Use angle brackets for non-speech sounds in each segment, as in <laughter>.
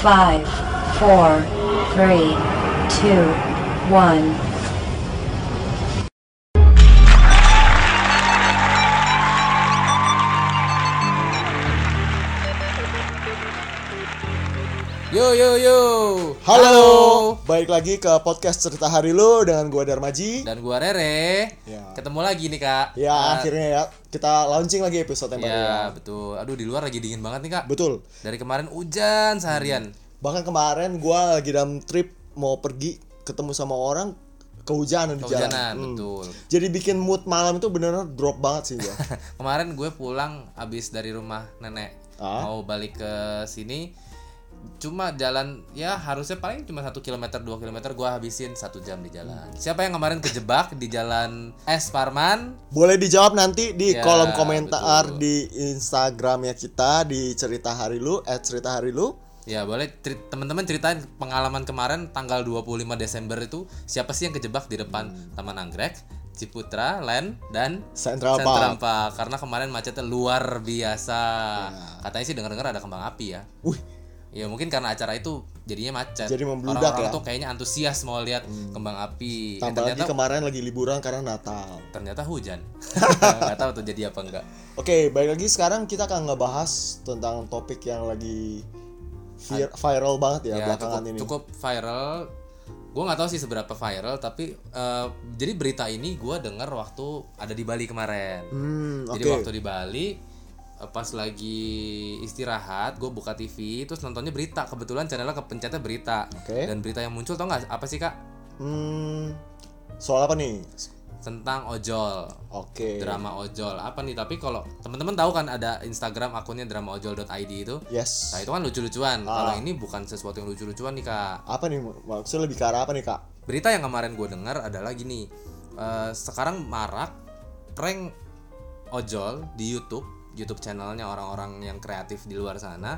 Five, four, three, two, one. Yo yo yo. Halo. Baik lagi ke podcast cerita hari lu dengan gua Darmaji. Dan gua Rere. Ya. Ketemu lagi nih, Kak. Ya, Eh, akhirnya ya kita launching lagi episode yang baru ya. Ya, betul. Aduh, di luar lagi dingin banget nih, Kak. Betul. Dari kemarin hujan seharian. Bahkan kemarin gua lagi dalam trip mau pergi ketemu sama orang kehujanan di jalan. Kehujanan, Hmm. betul. Jadi bikin mood malam itu bener-bener drop banget sih gua. <laughs> kemarin gue pulang abis dari rumah nenek. Ah. Mau balik ke sini cuma jalan ya harusnya paling cuma satu kilometer dua kilometer gue habisin satu jam di jalan siapa yang kemarin kejebak di jalan S Parman Boleh dijawab nanti di Ya, kolom komentar betul. di Instagramnya kita di cerita hari lu @cerita hari lu. Ya boleh teman-teman ceritain pengalaman kemarin tanggal 25 Desember itu siapa sih yang kejebak di depan Taman Anggrek, Ciputra, Land dan Central Central Park. Park. karena kemarin macetnya luar biasa. Ya. Katanya sih dengar-dengar ada kembang api ya. Wih, Ya mungkin karena acara itu jadinya macet. Jadi membludak Orang-orang ya? tuh kayaknya antusias mau lihat kembang api. Eh, tambah lagi ternyata kemarin lagi liburan karena Natal. ternyata hujan. <laughs> Gak tahu tuh jadi apa enggak. Oke, baik lagi sekarang kita akan ngebahas tentang topik yang lagi vir- viral banget ya, ya belakangan cukup, ini. cukup viral gue nggak tahu sih seberapa viral tapi eh, jadi berita ini gue dengar waktu ada di Bali kemarin Hmm, oke. jadi waktu di Bali pas lagi istirahat gue buka TV terus nontonnya berita. Kebetulan channelnya kepencetnya berita. Oke. dan berita yang muncul tau nggak? Apa sih kak? Hmm, soal apa nih? tentang ojol. Oke. drama ojol. Apa nih? Tapi kalau teman-teman tahu kan ada Instagram akunnya dramaojol.id itu? Yes. nah itu kan lucu-lucuan. Ah. kalau ini bukan sesuatu yang lucu-lucuan nih kak. Apa nih? Maksudnya lebih ke arah apa nih, Kak? berita yang kemarin gue dengar adalah gini. Eh, sekarang marak prank ojol di YouTube YouTube channelnya orang-orang yang kreatif di luar sana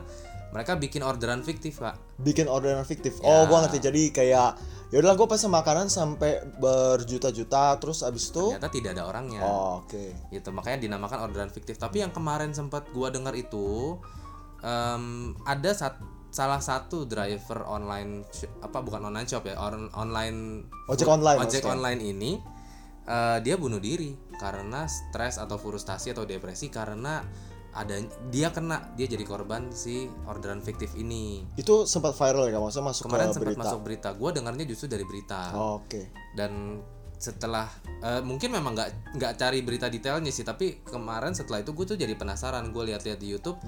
mereka bikin orderan fiktif pak Bikin orderan fiktif. Ya. Oh, gua ngerti. Jadi kayak ya udahlah gua pesen makanan sampai berjuta-juta terus abis itu ternyata tidak ada orangnya Oh, oke. gitu makanya dinamakan orderan fiktif tapi yang kemarin sempat gue dengar itu em, ada sat- salah satu driver online apa bukan online shop ya on- online Ojek online ojek maksudnya. online ini eh, dia bunuh diri karena stres atau frustasi atau depresi karena ada dia kena dia jadi korban si orderan fiktif ini Itu sempat viral ya? Maksudnya masuk kemarin ke sempat berita. masuk berita gue dengarnya justru dari berita Oh, oke. dan setelah eh, mungkin memang nggak nggak cari berita detailnya sih tapi kemarin setelah itu gue tuh jadi penasaran gue lihat-lihat di YouTube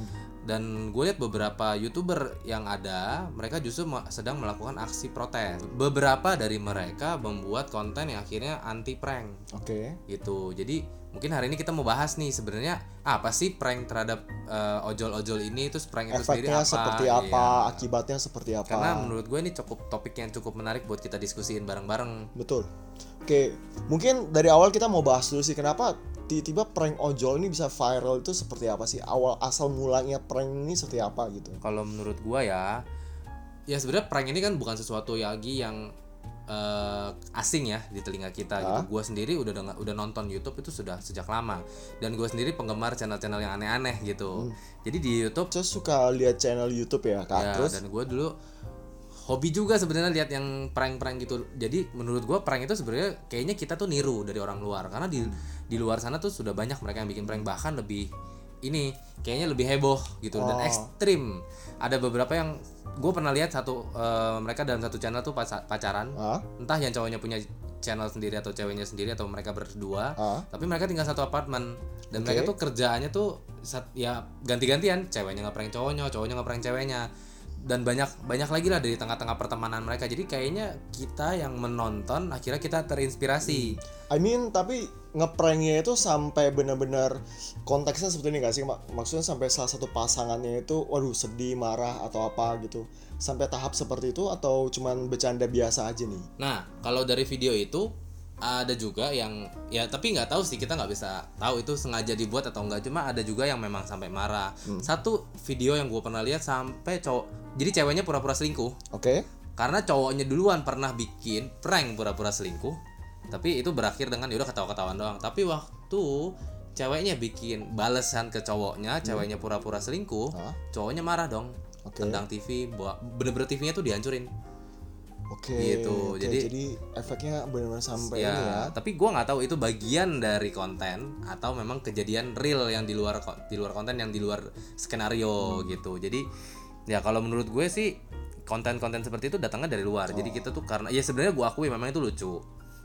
dan gue lihat beberapa youtuber yang ada mereka justru sedang melakukan aksi protes beberapa dari mereka membuat konten yang akhirnya anti prank Oke. gitu jadi mungkin hari ini kita mau bahas nih sebenarnya apa sih prank terhadap eh, ojol-ojol ini terus prank itu sendiri apa seperti Iya. apa, akibatnya seperti apa. karena menurut gue ini cukup topik yang cukup menarik buat kita diskusiin bareng-bareng Betul. Oke, mungkin dari awal kita mau bahas dulu sih kenapa tiba-tiba prank ojol ini bisa viral itu seperti apa sih? Awal asal mulanya prank ini seperti apa gitu? kalau menurut gua ya ya sebenarnya prank ini kan bukan sesuatu lagi yang eh, asing ya di telinga kita gitu. Ah. Gua sendiri udah dengar- udah nonton YouTube itu sudah sejak lama dan gua sendiri penggemar channel-channel yang aneh-aneh gitu. Jadi di YouTube Saya suka lihat channel YouTube ya, Kak. ya Terus dan gua dulu hobi juga sebenarnya lihat yang prank-prank gitu. Jadi menurut gua prank itu sebenarnya kayaknya kita tuh niru dari orang luar karena di di luar sana tuh sudah banyak mereka yang bikin prank bahkan lebih ini kayaknya lebih heboh gitu dan Oh. ekstrim. Ada beberapa yang gue pernah lihat satu eh, mereka dalam satu channel tuh paca- pacaran. ah, Entah yang cowoknya punya channel sendiri atau ceweknya sendiri atau mereka berdua. ah, Tapi mereka tinggal satu apartemen dan Oke. mereka tuh kerjaannya tuh ya ganti-gantian, ceweknya ngeprank cowoknya, cowoknya ngeprank ceweknya. Dan banyak banyak lagi lah dari tengah-tengah pertemanan mereka. Jadi kayaknya kita yang menonton akhirnya kita terinspirasi. I mean tapi ngepranknya itu sampai benar-benar konteksnya seperti ini gak sih? Mak- Maksudnya sampai salah satu pasangannya itu waduh sedih, marah atau apa gitu. Sampai tahap seperti itu atau cuman bercanda biasa aja nih? Nah, kalau dari video itu ada juga yang ya tapi nggak tahu sih kita nggak bisa tahu itu sengaja dibuat atau enggak cuma ada juga yang memang sampai marah satu video yang gue pernah lihat sampai cowok jadi ceweknya pura-pura selingkuh Oke? karena cowoknya duluan pernah bikin prank pura-pura selingkuh tapi itu berakhir dengan yaudah ketawa-ketawaan doang tapi waktu ceweknya bikin balesan ke cowoknya ceweknya pura-pura selingkuh Hah? cowoknya marah dong Oke. tendang TV bener-bener TV-nya tuh dihancurin Oke. Gitu, oke, jadi- jadi efeknya benar-benar sampai ya, ini ya. tapi gua nggak tahu itu bagian dari konten atau memang kejadian real yang di luar di luar konten yang di luar skenario gitu jadi ya kalau menurut gue sih konten-konten seperti itu datangnya dari luar jadi kita tuh karena ya sebenarnya gua akui memang itu lucu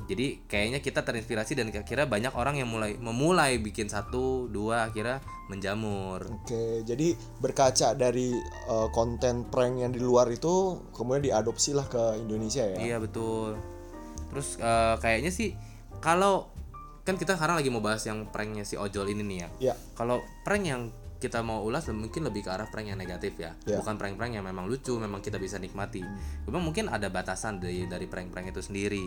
jadi kayaknya kita terinspirasi dan kira banyak orang yang mulai memulai bikin satu dua akhirnya menjamur Oke, jadi berkaca dari uh, konten prank yang di luar itu kemudian diadopsi lah ke Indonesia ya. Iya betul. Terus eh, kayaknya sih kalau kan kita sekarang lagi mau bahas yang pranknya si ojol ini nih ya. Ya. Kalau prank yang kita mau ulas mungkin lebih ke arah prank yang negatif ya, Ya. bukan prank-prank yang memang lucu, memang kita bisa nikmati. Cuma mungkin ada batasan dari dari prank-prank itu sendiri.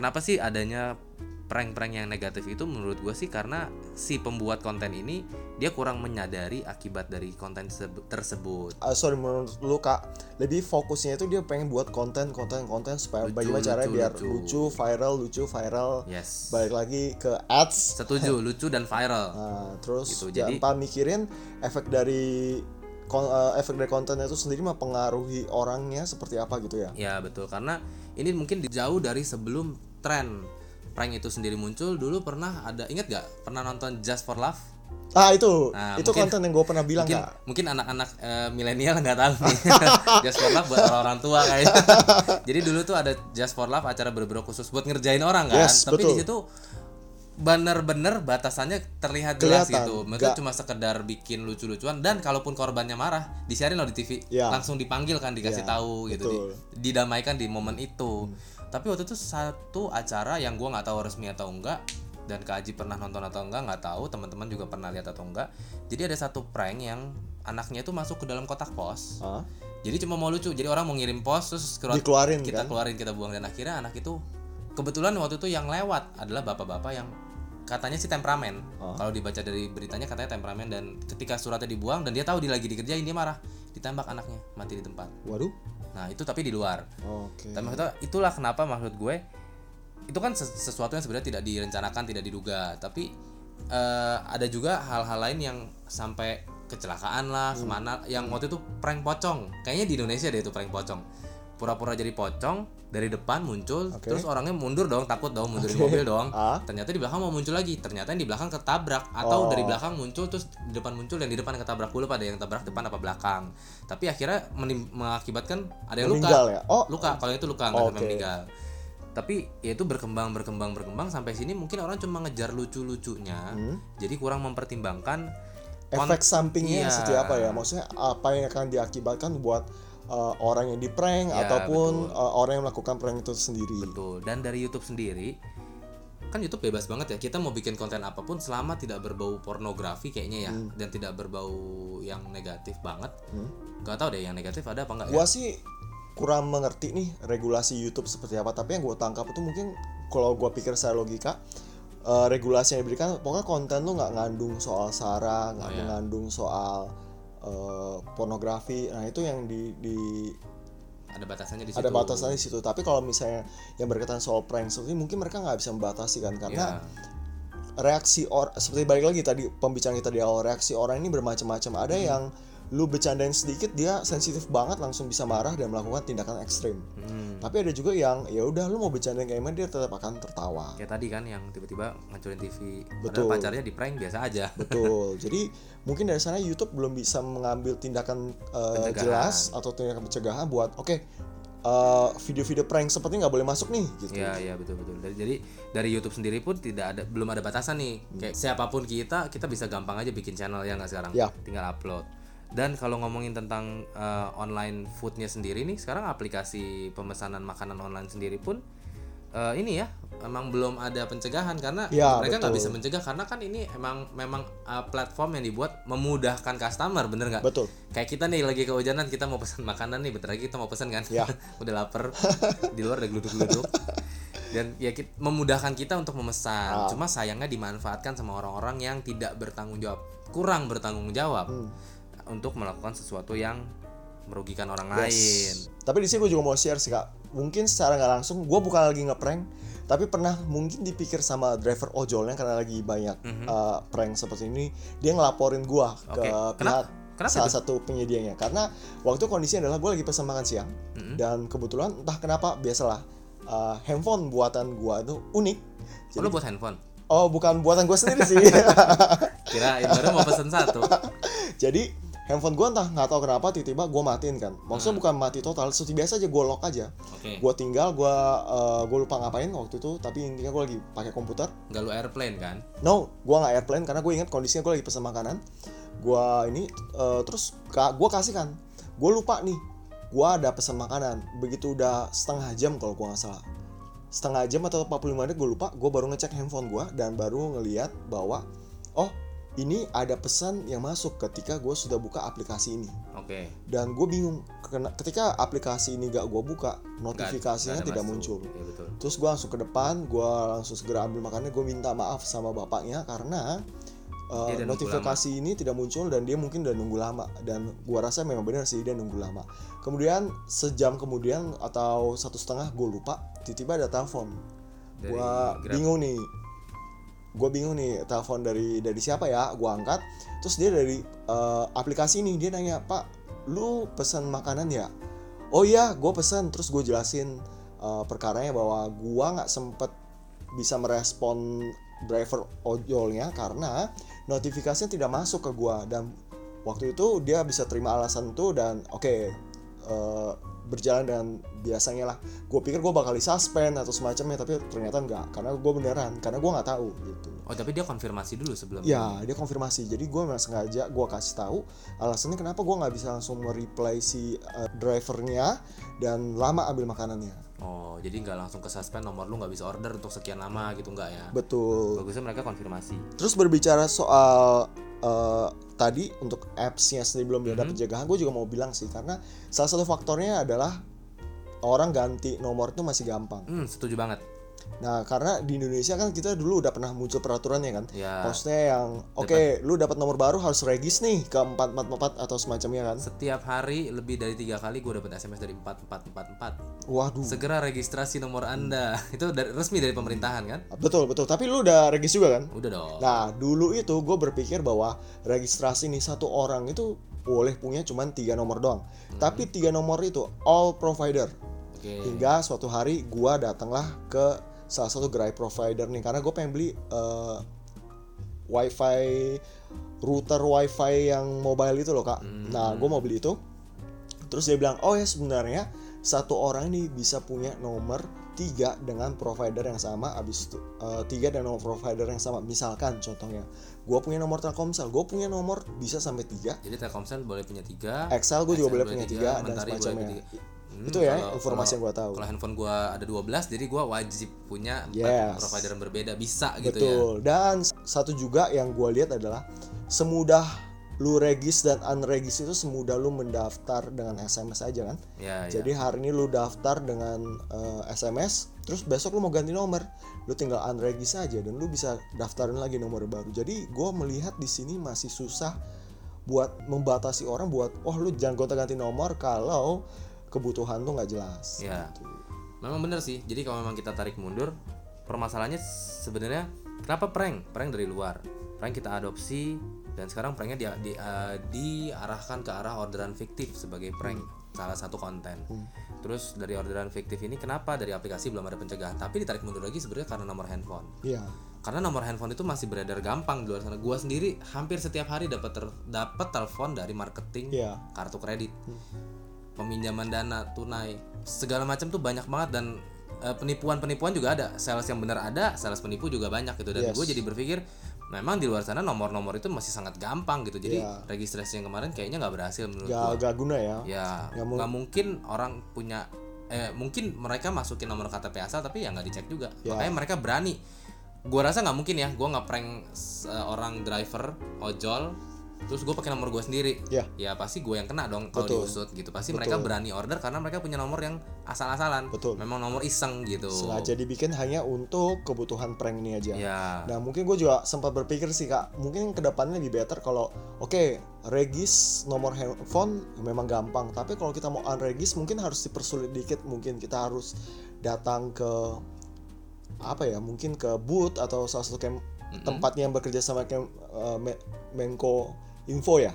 Kenapa sih adanya prank-prank yang negatif itu menurut gue sih karena si pembuat konten ini dia kurang menyadari akibat dari konten tersebut. Uh, sorry menurut lu kak, lebih fokusnya itu dia pengen buat konten konten konten supaya Lucu, bagaimana caranya lucu, biar lucu. lucu. viral, lucu viral. Yes. Balik lagi ke ads. Setuju, <laughs> lucu dan viral. Nah, terus Gitu, jangan jadi- lupa mikirin efek dari kon- uh, efek dari kontennya itu sendiri mempengaruhi orangnya seperti apa gitu ya. Ya betul karena ini mungkin jauh dari sebelum tren prank itu sendiri muncul. Dulu pernah ada ingat gak pernah nonton Just for Love? Ah itu, Nah, itu mungkin- konten yang gue pernah bilang mungkin mungkin anak-anak eh, milenial nggak tahu nih. <laughs> Just for Love buat orang-orang tua kayaknya jadi dulu tuh ada Just for Love acara berburu khusus buat ngerjain orang kan? Yes, tapi betul. di situ bener-bener batasannya terlihat jelas Kelihatan, gitu. Mereka cuma sekedar bikin lucu-lucuan dan kalaupun korbannya marah disiarin loh di TV Ya. langsung dipanggil kan dikasih Ya, tahu gitu betul. di- didamaikan di momen itu. Tapi waktu itu satu acara yang gua nggak tahu resmi atau enggak dan Kak Aji pernah nonton atau enggak nggak tahu teman-teman juga pernah lihat atau enggak. Jadi ada satu prank yang anaknya itu masuk ke dalam kotak pos. Ah, jadi cuma mau lucu jadi orang mau ngirim pos terus keluar- Dikeluarin, kita kan? keluarin kita buang. Dan akhirnya anak itu kebetulan waktu itu yang lewat adalah bapak-bapak yang katanya sih temperamen Oh. kalau dibaca dari beritanya katanya temperamen dan ketika suratnya dibuang dan dia tahu dia lagi dikerjain dia marah ditembak anaknya mati di tempat waduh. nah itu tapi di luar Oke. tapi maksudnya itulah kenapa maksud gue itu kan ses- sesuatu yang sebenarnya tidak direncanakan tidak diduga tapi eh, ada juga hal-hal lain yang sampai kecelakaan lah Hmm. ke mana yang waktu itu prank pocong kayaknya di Indonesia deh itu prank pocong pura-pura jadi pocong dari depan muncul Oke. terus orangnya mundur dong takut dong mundur di mobil dong Ah. ternyata di belakang mau muncul lagi ternyata yang di belakang ketabrak atau Oh. dari belakang muncul terus di depan muncul yang di depan ketabrak dulu pada yang tabrak depan apa belakang tapi akhirnya mengakibatkan ada yang luka Meninggal ya? Oh. luka kalau itu luka nggak Oh, sampai oke. meninggal tapi ya itu berkembang berkembang berkembang sampai sini mungkin orang cuma ngejar lucu-lucunya jadi kurang mempertimbangkan Hmm. efek sampingnya Iya. seperti apa ya maksudnya apa yang akan diakibatkan buat uh, orang yang di prank Ya, ataupun betul. uh, orang yang melakukan prank itu sendiri Betul. Dan dari YouTube sendiri kan YouTube bebas banget ya. Kita mau bikin konten apa pun selama tidak berbau pornografi kayaknya ya Hmm. dan tidak berbau yang negatif banget. Gak tau deh yang negatif ada apa enggak ya? gua sih kurang mengerti nih regulasi YouTube seperti apa tapi yang gue tangkap itu mungkin kalau gua pikir secara logika uh, regulasi yang diberikan pokoknya konten tuh nggak ngandung soal sara nggak Oh, iya. mengandung soal uh, pornografi nah itu yang di, di Ada batasannya di situ. ada batasannya di situ tapi kalau misalnya yang berkaitan soal prank seperti mungkin mereka nggak bisa membatasi kan karena Ya. reaksi or seperti balik lagi tadi pembicaraan kita di awal reaksi orang ini bermacam-macam ada Hmm. yang lu bercandain sedikit dia sensitif banget langsung bisa marah dan melakukan tindakan ekstrim Hmm. tapi ada juga yang ya udah lu mau bercandain kayak gimana dia tetap akan tertawa Kayak tadi kan yang tiba-tiba ngancurin TV. Betul. Padahal pacarnya di prank biasa aja. betul jadi mungkin dari sana YouTube belum bisa mengambil tindakan uh, Pencegahan. jelas atau tindakan pencegahan buat oke uh, video-video prank seperti nggak boleh masuk nih gitu Iya iya betul betul. Dari- Jadi dari YouTube sendiri pun tidak ada belum ada batasan nih. Kayak siapa pun kita kita bisa gampang aja bikin channel ya nggak sekarang. Ya. Tinggal upload. Dan kalau ngomongin tentang eh, online foodnya sendiri nih, sekarang aplikasi pemesanan makanan online sendiri pun eh, ini ya emang belum ada pencegahan karena Ya, mereka nggak bisa mencegah karena kan ini emang memang eh, platform yang dibuat memudahkan customer bener nggak? betul Kayak kita nih lagi kehujanan kita mau pesan makanan nih bentar lagi kita mau pesan kan Ya. <laughs> udah lapar di luar ada geluduk-geluduk dan ya kit- memudahkan kita untuk memesan Ah. cuma sayangnya dimanfaatkan sama orang-orang yang tidak bertanggung jawab kurang bertanggung jawab Hmm. Untuk melakukan sesuatu yang merugikan orang Yes. lain Tapi di sini gue juga mau share sih kak. Mungkin secara nggak langsung, gue bukan lagi ngeprank, tapi pernah mungkin dipikir sama driver ojolnya karena lagi banyak Mhm. uh, prank seperti ini, dia ngelaporin gue oke ke kenapa pihak Kenapa salah itu? satu penyedianya karena waktu kondisinya adalah gue lagi pesan makan siang Mm-mm. dan kebetulan entah kenapa biasalah uh, handphone buatan gue itu unik Oh, lu buat handphone oh bukan buatan gue sendiri sih <laughs> kira baru mau pesen satu <laughs> jadi handphone gue entah nggak tahu kenapa tiba-tiba gue matiin kan. Maksudnya Hmm. bukan mati total seperti biasa aja gue lock aja. Oke. Gue tinggal gue uh, gue lupa ngapain waktu itu tapi intinya gue lagi pakai komputer. Nggak lu airplane kan? No gue nggak airplane karena gue ingat kondisinya gue lagi pesan makanan. Gue ini uh, terus ka gue kasih kan gue lupa nih gue ada pesan makanan. Begitu udah setengah jam kalau gue nggak salah. Setengah jam atau 45 menit gue lupa gue baru ngecek handphone gue dan baru ngeliat bahwa oh ini ada pesan yang masuk ketika gue sudah buka aplikasi ini. Oke. Dan gue bingung ketika aplikasi ini gak gue buka notifikasinya nggak ada tidak masuk. muncul. Iya, betul. Terus gue langsung ke depan gue langsung segera ambil makannya gue minta maaf sama bapaknya karena uh, notifikasi ini tidak muncul dan dia mungkin udah nunggu lama. Dan gue rasa memang benar sih dia nunggu lama. Kemudian sejam kemudian atau satu setengah gue lupa tiba-tiba ada telepon. Dari gue bingung nih gue bingung nih telepon dari dari siapa ya? Gue angkat terus dia dari uh, aplikasi ini dia nanya pak lu pesan makanan ya? Oh iya gue pesan terus gue jelasin uh, perkaranya bahwa gue nggak sempet bisa merespon driver ojolnya karena notifikasinya tidak masuk ke gue dan waktu itu dia bisa terima alasan itu dan oke uh, berjalan dengan biasanya lah. Gue pikir gue bakal disuspend atau semacamnya tapi ternyata enggak karena gue beneran karena gue nggak tahu gitu. Oh tapi dia konfirmasi dulu sebelum ya dia konfirmasi. Jadi gue memang sengaja gue kasih tahu alasannya kenapa gue nggak bisa langsung mereply si uh, drivernya dan lama ambil makanannya. Oh jadi nggak langsung ke suspend nomor lu nggak bisa order untuk sekian lama gitu nggak ya? Betul. Bagusnya mereka konfirmasi. Terus berbicara soal uh, tadi untuk appsnya sendiri belum ada Mhm. pencegahan gue juga mau bilang sih karena salah satu faktornya adalah orang ganti nomor itu masih gampang hmm setuju banget Nah, karena di Indonesia kan kita dulu udah pernah muncul peraturannya kan. ya Maksudnya yang oke, lu dapat nomor baru harus regis nih ke 444 atau semacamnya kan. setiap hari lebih dari tiga kali gue dapat SMS dari 4444 Waduh. segera registrasi nomor anda <laughs> itu dari, resmi dari pemerintahan kan Betul, betul. Tapi lu udah regis juga kan? udah dong Nah, dulu itu gue berpikir bahwa registrasi nih satu orang itu boleh punya cuman tiga nomor doang. Tapi tiga nomor itu all provider. oke Hingga suatu hari gua datanglah ke salah satu gerai provider nih karena gue pengen beli eh, wifi router wifi yang mobile itu loh kak. Nah gue mau beli itu. Terus dia bilang oh ya sebenarnya satu orang ini bisa punya nomor tiga dengan provider yang sama abis itu eh, tiga dan nomor provider yang sama misalkan contohnya gue punya nomor Telkomsel gue punya nomor bisa sampai tiga jadi Telkomsel boleh punya tiga Excel gue juga boleh punya tiga dan semacamnya. Hmm, itu ya kalau- informasi kalau- yang gue tahu kalau handphone gua ada 12 jadi gua wajib punya Yes. provider yang berbeda bisa gitu ya Betul. Dan satu juga yang gue lihat adalah semudah lu regis dan unregis itu semudah lu mendaftar dengan SMS aja kan. ya ya Jadi hari ini lu daftar dengan eh, SMS, terus besok lu mau ganti nomor, lu tinggal unregis aja dan lu bisa daftarin lagi nomor baru. Jadi gue melihat di sini masih susah buat membatasi orang buat, oh lu jangan gonta-ganti nomor kalau kebutuhan tuh nggak jelas. Ya. Gitu. memang bener sih jadi kalau memang kita tarik mundur permasalahannya sebenarnya kenapa prank prank dari luar prank kita adopsi dan sekarang pranknya di, di, eh, diarahkan ke arah orderan fiktif sebagai prank salah satu konten terus dari orderan fiktif ini kenapa dari aplikasi belum ada pencegahan tapi ditarik mundur lagi sebenarnya karena nomor handphone Iya. karena nomor handphone itu masih beredar gampang di luar sana gua sendiri hampir setiap hari dapat dapat telepon dari marketing Iya. kartu kredit peminjaman dana tunai. Segala macam tuh banyak banget dan eh, penipuan-penipuan juga ada. Sales yang benar ada sales penipu juga banyak gitu. Dan Yes. gue jadi berpikir memang di luar sana nomor-nomor itu masih sangat gampang gitu. Jadi Iya. registrasi yang kemarin kayaknya nggak berhasil menurut Gak, gue gak guna ya. ya Nggak mu- nggak mungkin orang punya eh mungkin mereka masukin nomor KTP asal tapi ya nggak dicek juga. Ya. makanya mereka berani. Gua rasa nggak mungkin ya. Gua nggak prank orang driver ojol terus gue pakai nomor gue sendiri. Ya. ya pasti gue yang kena dong kalau diusut gitu. Pasti Betul. mereka berani order karena mereka punya nomor yang asal-asalan. Betul. memang nomor iseng gitu. Sengaja dibikin hanya untuk kebutuhan prank ini aja. ya Nah mungkin gue juga sempat berpikir sih kak, mungkin ke depannya lebih better kalau oke regis nomor handphone memang gampang, tapi kalau kita mau unregis mungkin harus dipersulit dikit, mungkin kita harus datang ke apa ya, mungkin ke booth atau salah satu kem- tempatnya yang bekerja sama kem, eh, Me- Menko Info ya.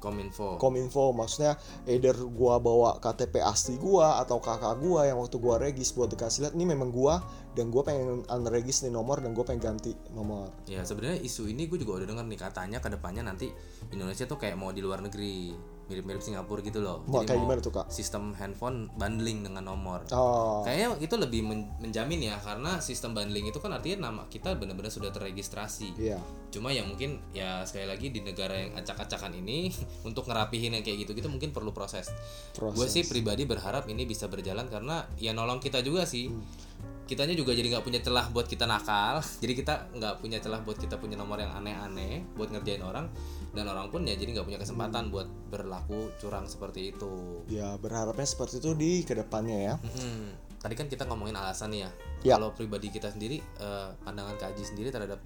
kominfo kominfo maksudnya either gua bawa KTP asli gua atau kakak gua yang waktu gua regis buat dikasih lihat ini memang gua dan gua pengen unregis nih nomor dan gua pengen ganti nomor. Ya sebenarnya isu ini gue juga udah denger nih katanya ke depannya nanti Indonesia tuh kayak mau di luar negeri mirip-mirip Singapura gitu loh Mau kayak mau gimana tuh, Kak? sistem handphone bundling dengan nomor oh Kayaknya itu lebih men- menjamin ya karena sistem bundling itu kan artinya nama kita benar-benar sudah terregistrasi. iya Cuma ya mungkin ya sekali lagi di negara yang acak-acakan ini <laughs> untuk ngerapihin yang kayak gitu-gitu mungkin perlu proses. Proses. Gue sih pribadi berharap ini bisa berjalan karena ya nolong kita juga sih. Kitanya juga jadi nggak punya celah buat kita nakal. <laughs> Jadi kita nggak punya celah buat kita punya nomor yang aneh-aneh buat ngerjain orang dan orang pun ya jadi nggak punya kesempatan buat berlaku curang seperti itu. ya berharapnya seperti itu di ke depannya ya Mm-mm. Tadi kan kita ngomongin alasan ya. Ya. Kalau pribadi kita sendiri, eh, pandangan Kak Aji sendiri terhadap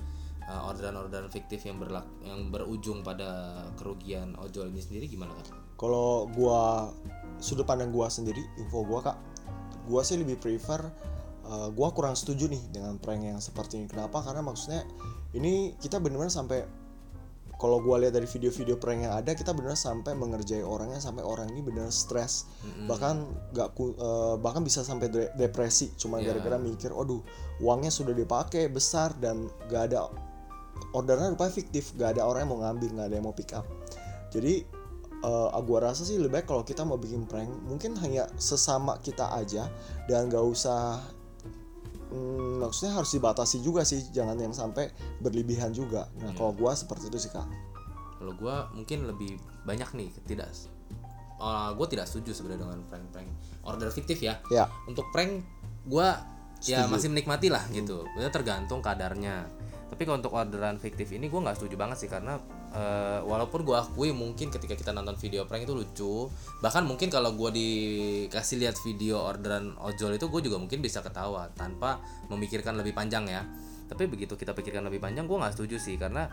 eh, orderan-orderan fiktif yang berlak yang berujung pada kerugian ojol ini sendiri gimana kan? kalau gua sudut pandang gua sendiri info gua kak gua sih lebih prefer uh, gua kurang setuju nih dengan prank yang seperti ini. Kenapa? Karena maksudnya ini kita benar-benar sampai kalau gua lihat dari video-video prank yang ada kita benar sampai mengerjai orangnya sampai orang ini benar stres. Bahkan nggak ku- uh, bahkan bisa sampai de- depresi cuma Iya. gara-gara mikir aduh uangnya sudah dipakai besar dan gak ada orderan rupanya fiktif gak ada orang yang mau ngambil nggak ada yang mau pick up. Jadi eh gua rasa sih lebih baik kalau kita mau bikin prank mungkin hanya sesama kita aja dan gak usah hmm, maksudnya harus dibatasi juga sih jangan yang sampai berlebihan juga nah Iya. kalau gua seperti itu sih kak Kalau gua mungkin lebih banyak nih tidak gue tidak setuju sebenarnya dengan prank-prank order fiktif ya. ya Untuk prank gua ya masih menikmati lah gitu. Bener tergantung kadarnya. Tapi kalau untuk orderan fiktif ini gua nggak setuju banget sih karena eh, walaupun gua akui mungkin ketika kita nonton video prank itu lucu, bahkan mungkin kalau gua dikasih lihat video orderan ojol itu gue juga mungkin bisa ketawa tanpa memikirkan lebih panjang ya. Tapi begitu kita pikirkan lebih panjang gua nggak setuju sih karena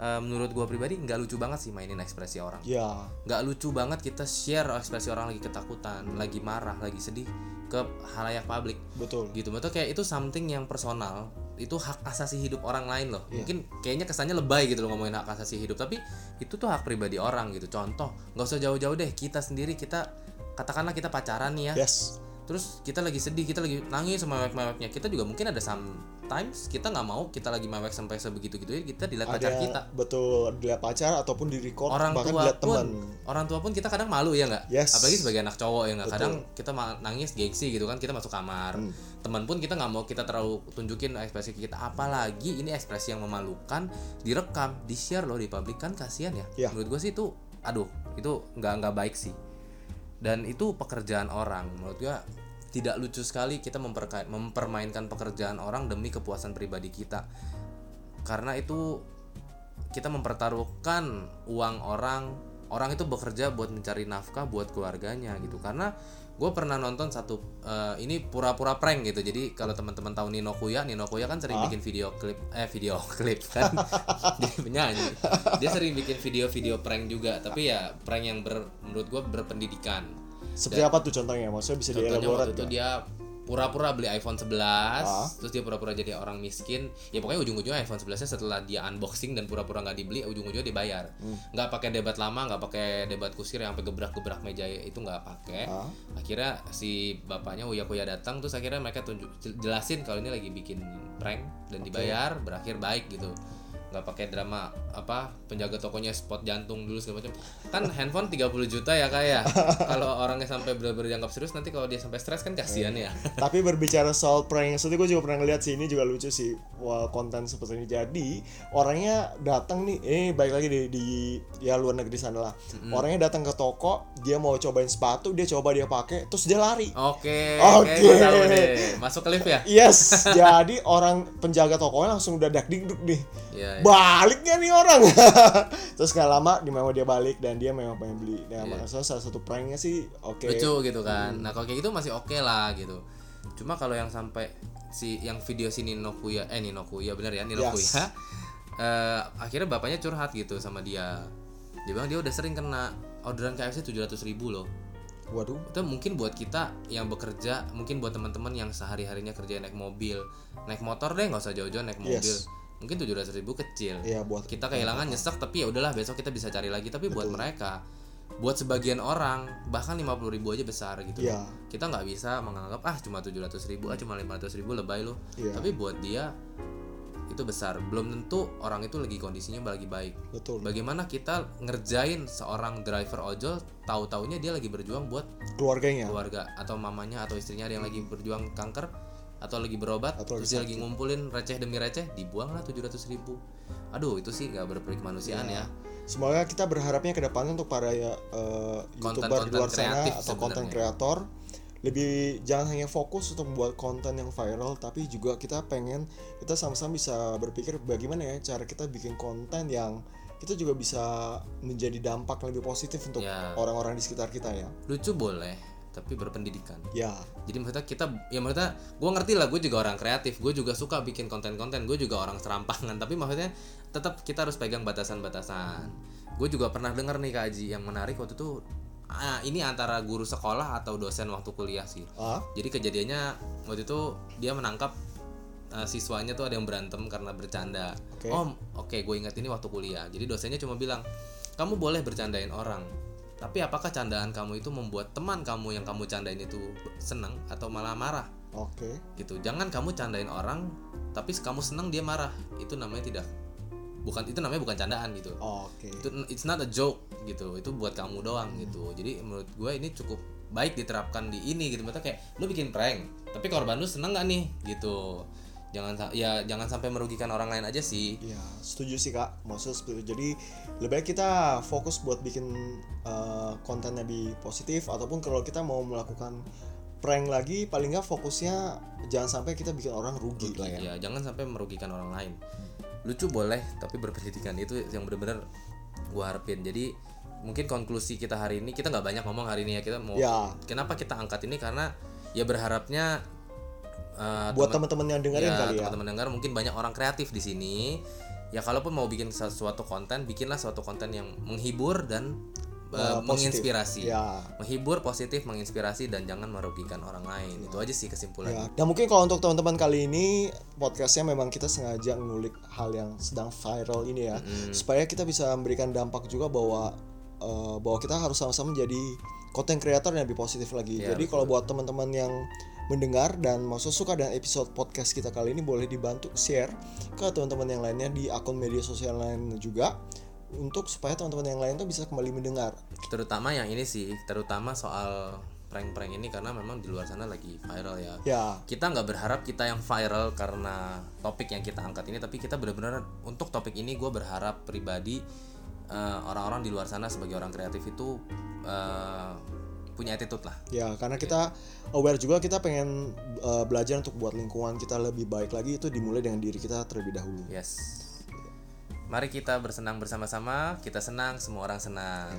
eh, menurut gua pribadi nggak lucu banget sih mainin ekspresi orang ya nggak lucu banget kita share ekspresi orang lagi ketakutan, lagi marah, lagi sedih ke halayak publik betul gitu. Betul kayak itu something yang personal, itu hak asasi hidup orang lain loh. Iya. Mungkin kayaknya kesannya lebay gitu loh ngomongin hak asasi hidup, tapi itu tuh hak pribadi orang gitu. Contoh, nggak usah jauh-jauh deh, kita sendiri kita katakanlah kita pacaran nih ya. yes Terus kita lagi sedih, kita lagi nangis sama mewek-meweknya. Kita juga mungkin ada sometimes kita nggak mau kita lagi mewek sampai sebegitu gitu ya kita dilihat pacar ada kita. betul dilihat pacar ataupun di record orang bahkan tua dilihat pun teman orang tua pun kita kadang malu ya nggak Yes. apalagi sebagai anak cowok ya nggak kadang kita nangis gengsi gitu kan kita masuk kamar Hmm. teman pun kita nggak mau kita terlalu tunjukin ekspresi kita apalagi ini ekspresi yang memalukan direkam di share loh di publik kan kasihan ya Ya. menurut gue sih itu aduh itu nggak nggak baik sih dan itu pekerjaan orang. Menurut gue tidak lucu sekali kita mempermainkan pekerjaan orang demi kepuasan pribadi kita. Karena itu kita mempertaruhkan uang orang orang itu bekerja buat mencari nafkah buat keluarganya gitu. Karena gue pernah nonton satu eh, ini pura-pura prank gitu. Jadi kalau teman-teman tahu Nino Kuya Nino Kuya kan sering bikin video klip eh video <laughs> klip kan? <laughs> Jadi penyanyi. Dia sering bikin video-video prank juga tapi ya prank yang ber, menurut gue berpendidikan. Seperti apa tuh contohnya? Maksudnya bisa Contohnya waktu itu dia pura-pura beli iPhone 11 Ah. terus dia pura-pura jadi orang miskin ya pokoknya ujung-ujungnya iPhone 11 nya setelah dia unboxing dan pura-pura nggak dibeli ujung-ujungnya dibayar Hmm. nggak pakai debat lama nggak pakai debat kusir yang sampai gebrak-gebrak meja itu nggak pakai Ah. akhirnya si bapaknya Uya Kuya datang terus akhirnya mereka tunjuk jelasin kalau ini lagi bikin prank dan dibayar berakhir baik gitu nggak pakai drama apa penjaga tokonya spot jantung dulu segala macam kan handphone 30 juta ya kayak <laughs> kalau orangnya sampai benar-benar dianggap serius nanti kalau dia sampai stres kan kasihan ya <laughs> Tapi berbicara soal prank, seperti gue juga pernah ngeliat sih ini juga lucu sih wah, konten seperti ini. Jadi orangnya datang nih, eh baik lagi di, di ya luar negeri sana lah. Orangnya datang ke toko, dia mau cobain sepatu, dia coba dia pakai, terus dia lari. Oke, Oke. oke, tahu deh. Masuk ke lift ya? Yes, <laughs> jadi orang penjaga tokonya langsung udah dak dikduk nih. Iya. iya. Baliknya nih orang. <laughs> terus gak lama di memang dia balik dan dia memang pengen beli. Nah, Iya. maksudnya salah satu pranknya sih oke. Lucu gitu kan. Nah, kalau kayak gitu masih oke lah gitu. Cuma kalau yang sampai si yang video si Nino Kuya, eh Nino Kuya bener ya, Nino Yes. Kuya. <laughs> eh, akhirnya bapaknya curhat gitu sama dia. Dia bilang dia udah sering kena orderan KFC 700 ribu loh. Waduh. itu mungkin buat kita yang bekerja mungkin buat teman-teman yang sehari harinya kerja naik mobil naik motor deh nggak usah jauh-jauh naik mobil Yes. Mungkin tujuh ratus ribu kecil. Iya buat kita kehilangan nyesek tapi ya udahlah besok kita bisa cari lagi. Tapi buat mereka buat sebagian orang bahkan 50.000 ribu aja besar gitu Iya. kita nggak bisa menganggap ah cuma 700 ribu ah cuma 500 ribu lebay lo Iya. tapi buat dia itu besar. Belum tentu orang itu lagi kondisinya lagi baik. Betul. Bagaimana kita ngerjain seorang driver ojol tahu taunya dia lagi berjuang buat keluarganya. keluarga atau mamanya atau istrinya ada yang lagi berjuang kanker atau lagi berobat Atau terus dia lagi ngumpulin receh demi receh dibuang lah 700 ribu. Aduh itu sih nggak berperik kemanusiaan ya. Semoga kita berharapnya ke depannya untuk para ya, eh, youtuber di Konten-konten luar sana atau konten kreator lebih jangan hanya fokus untuk membuat konten yang viral tapi juga kita pengen kita sama-sama bisa berpikir bagaimana ya cara kita bikin konten yang kita juga bisa menjadi dampak lebih positif untuk Ya. orang-orang di sekitar kita ya. lucu boleh tapi berpendidikan. Ya, jadi maksudnya kita ya maksudnya gue ngerti lah gue juga orang kreatif gue juga suka bikin konten-konten gue juga orang serampangan <laughs> tapi maksudnya tetap kita harus pegang batasan-batasan. Gue juga pernah dengar nih Kak Aji yang menarik waktu itu ah, ini antara guru sekolah atau dosen waktu kuliah sih. Ah, jadi kejadiannya waktu itu dia menangkap uh, siswanya tuh ada yang berantem karena bercanda. Oke. oh oke gue ingat ini waktu kuliah. Jadi dosennya cuma bilang kamu boleh bercandain orang tapi apakah candaan kamu itu membuat teman kamu yang kamu candain itu senang atau malah marah? Oke. gitu. Jangan kamu candain orang tapi kamu senang dia marah. Itu namanya tidak bukan itu namanya bukan candaan gitu. Oke. itu it's not a joke gitu. Itu buat kamu doang gitu. Jadi menurut gue ini cukup baik diterapkan di ini gitu. Maksudnya kayak lu bikin prank tapi korban lu seneng nggak nih? Gitu jangan ya jangan sampai merugikan orang lain aja sih Iya, setuju sih kak. Maksudnya setuju. Jadi lebih baik kita fokus buat bikin eh, konten lebih positif ataupun kalau kita mau melakukan prank lagi, paling nggak fokusnya jangan sampai kita bikin orang rugi lah ya. ya jangan sampai merugikan orang lain lucu boleh tapi berpendidikan itu yang benar-benar gua harapin jadi mungkin konklusi kita hari ini kita nggak banyak ngomong hari ini ya kita mau Ya. kenapa kita angkat ini karena ya berharapnya eh, Buat teman- teman-teman yang dengerin ya, kali ya. teman-teman dengar mungkin banyak orang kreatif di sini ya kalaupun mau bikin sesuatu konten bikinlah suatu konten yang menghibur dan uh, positif. menginspirasi Ya. menghibur positif menginspirasi dan jangan merugikan orang lain itu aja sih kesimpulan Ya. Dan mungkin kalau untuk teman-teman kali ini podcastnya memang kita sengaja ngulik hal yang sedang viral ini ya, supaya kita bisa memberikan dampak juga bahwa eh, bahwa kita harus sama-sama menjadi konten kreator yang lebih positif lagi. Ya, Jadi kalau buat teman-teman yang mendengar dan maksud suka dengan episode podcast kita kali ini boleh dibantu share ke teman-teman yang lainnya di akun media sosial lain juga untuk supaya teman-teman yang lain tuh bisa kembali mendengar. terutama yang ini sih terutama soal prank-prank ini karena memang di luar sana lagi viral ya Ya, kita nggak berharap kita yang viral karena topik yang kita angkat ini tapi kita benar-benar untuk topik ini gue berharap pribadi eh, orang-orang di luar sana sebagai orang kreatif itu eh, punya attitude lah Ya, karena kita aware juga kita pengen uh, belajar untuk buat lingkungan kita lebih baik lagi itu dimulai dengan diri kita terlebih dahulu. yes mari kita bersenang bersama-sama kita senang semua orang senang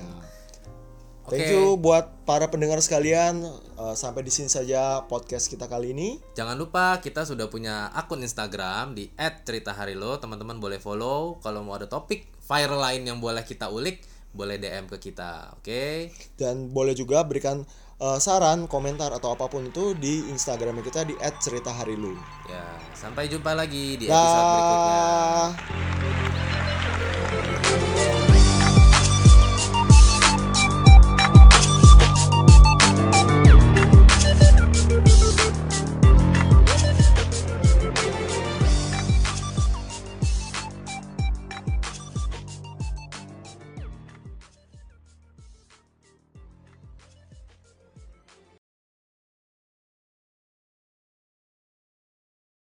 Oke. Thank you buat para pendengar sekalian. Uh, sampai di sini saja podcast kita kali ini. Jangan lupa kita sudah punya akun Instagram di @ceritaharilo. Teman-teman boleh follow. Kalau mau ada topik viral lain yang boleh kita ulik, boleh DM ke kita. Oke? Dan boleh juga berikan uh, saran, komentar atau apa pun itu di Instagram kita di @ceritaharilu. Ya, sampai jumpa lagi di episode berikutnya. Dah.